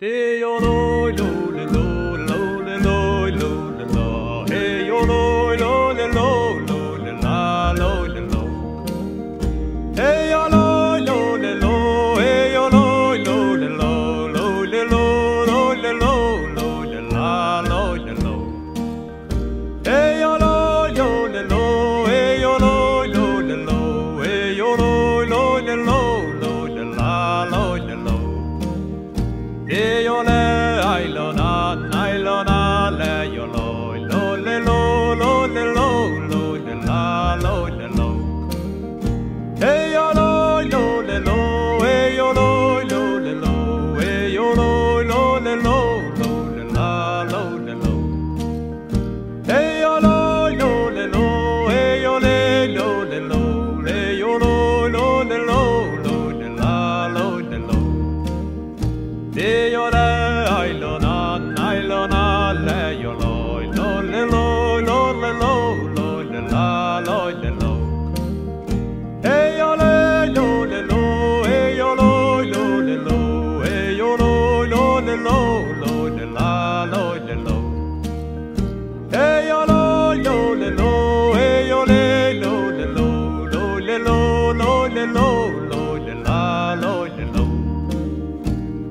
Te yo lo lo lo I llorar, ay, lo